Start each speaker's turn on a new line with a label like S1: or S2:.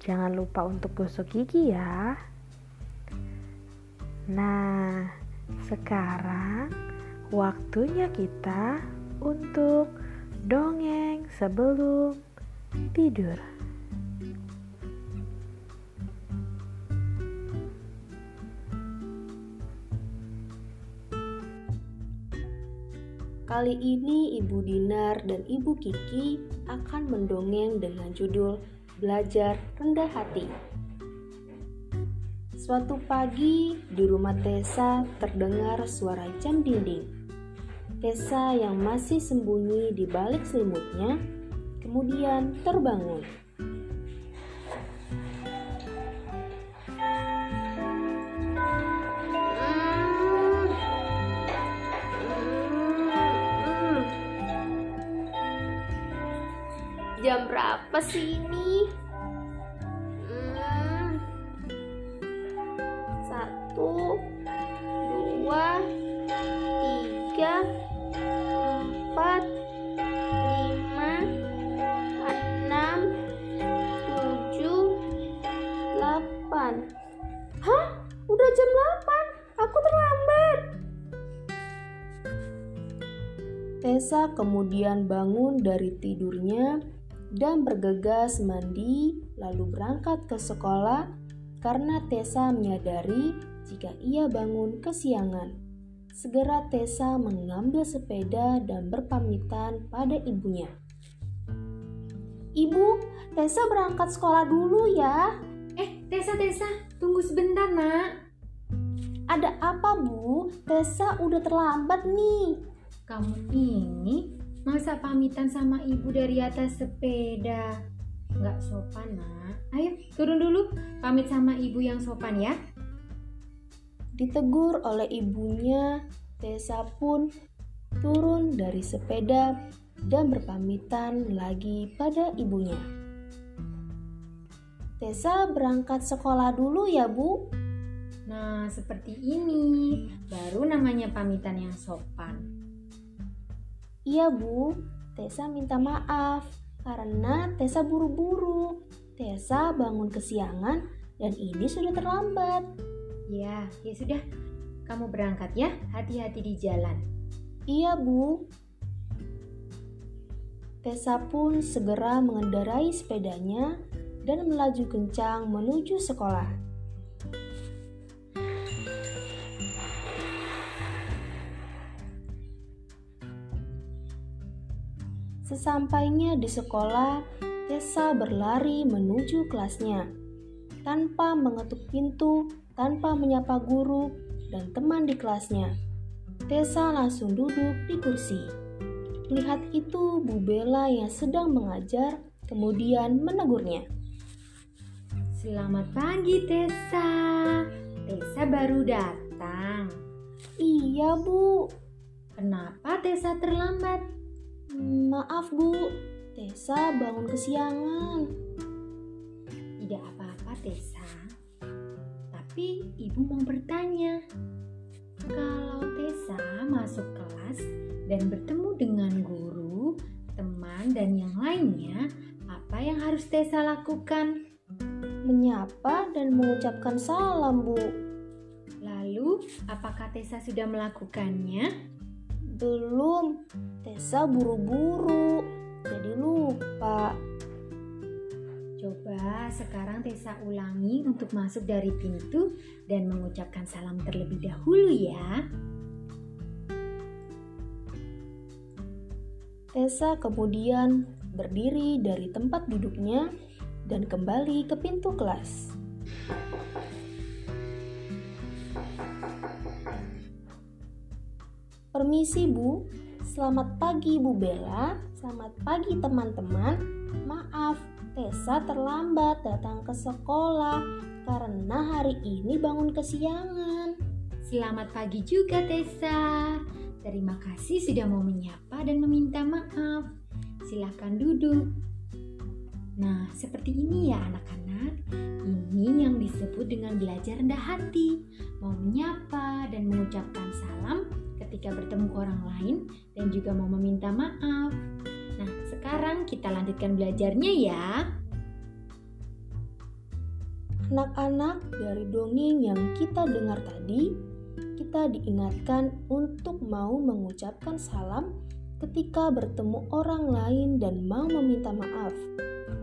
S1: Jangan lupa untuk gosok gigi ya. Nah, sekarang waktunya kita untuk dongeng sebelum tidur.
S2: Kali ini Ibu Dinar dan Ibu Kiki akan mendongeng dengan judul belajar rendah hati. Suatu pagi di rumah Tessa terdengar suara jam dinding. Tessa yang masih sembunyi di balik selimutnya kemudian terbangun.
S3: Jam berapa sih ini? Hmm. Satu, dua, tiga, empat, lima, enam, tujuh, delapan. Hah? Udah jam delapan? Aku terlambat.
S2: Tessa kemudian bangun dari tidurnya dan bergegas mandi lalu berangkat ke sekolah karena Tessa menyadari jika ia bangun kesiangan. Segera Tessa mengambil sepeda dan berpamitan pada ibunya. Ibu, Tessa berangkat sekolah dulu ya.
S4: Eh, Tessa, Tessa, tunggu sebentar, nak.
S2: Ada apa, Bu? Tessa udah terlambat nih.
S4: Kamu ini Masa pamitan sama ibu dari atas sepeda? Nggak sopan, nak. Ayo, turun dulu. Pamit sama ibu yang sopan ya.
S2: Ditegur oleh ibunya, Tessa pun turun dari sepeda dan berpamitan lagi pada ibunya. Tessa berangkat sekolah dulu ya, Bu.
S4: Nah, seperti ini baru namanya pamitan yang sopan.
S2: Iya bu, Tessa minta maaf karena Tessa buru-buru. Tessa bangun kesiangan dan ini sudah terlambat.
S4: Ya, ya sudah. Kamu berangkat ya, hati-hati di jalan.
S2: Iya bu. Tessa pun segera mengendarai sepedanya dan melaju kencang menuju sekolah. Sesampainya di sekolah, Tessa berlari menuju kelasnya. Tanpa mengetuk pintu, tanpa menyapa guru dan teman di kelasnya, Tessa langsung duduk di kursi. Lihat itu Bu Bella yang sedang mengajar, kemudian menegurnya.
S4: Selamat pagi Tessa. Tessa baru datang.
S2: Iya Bu.
S4: Kenapa Tessa terlambat?
S2: Maaf bu, Tessa bangun kesiangan.
S4: Tidak apa-apa Tessa. Tapi ibu mau bertanya. Kalau Tessa masuk kelas dan bertemu dengan guru, teman dan yang lainnya, apa yang harus Tessa lakukan?
S2: Menyapa dan mengucapkan salam, Bu.
S4: Lalu, apakah Tessa sudah melakukannya?
S2: Belum, Tessa buru-buru, jadi lupa.
S4: Coba sekarang Tessa ulangi untuk masuk dari pintu dan mengucapkan salam terlebih dahulu ya.
S2: Tessa kemudian berdiri dari tempat duduknya dan kembali ke pintu kelas. Permisi Bu, selamat pagi Bu Bella, selamat pagi teman-teman. Maaf, Tessa terlambat datang ke sekolah karena hari ini bangun kesiangan.
S4: Selamat pagi juga Tessa. Terima kasih sudah mau menyapa dan meminta maaf. Silahkan duduk. Nah, seperti ini ya anak-anak. Ini yang disebut dengan belajar rendah hati. Mau menyapa dan mengucapkan salam ketika bertemu orang lain dan juga mau meminta maaf. Nah, sekarang kita lanjutkan belajarnya ya.
S2: Anak-anak dari dongeng yang kita dengar tadi, kita diingatkan untuk mau mengucapkan salam ketika bertemu orang lain dan mau meminta maaf.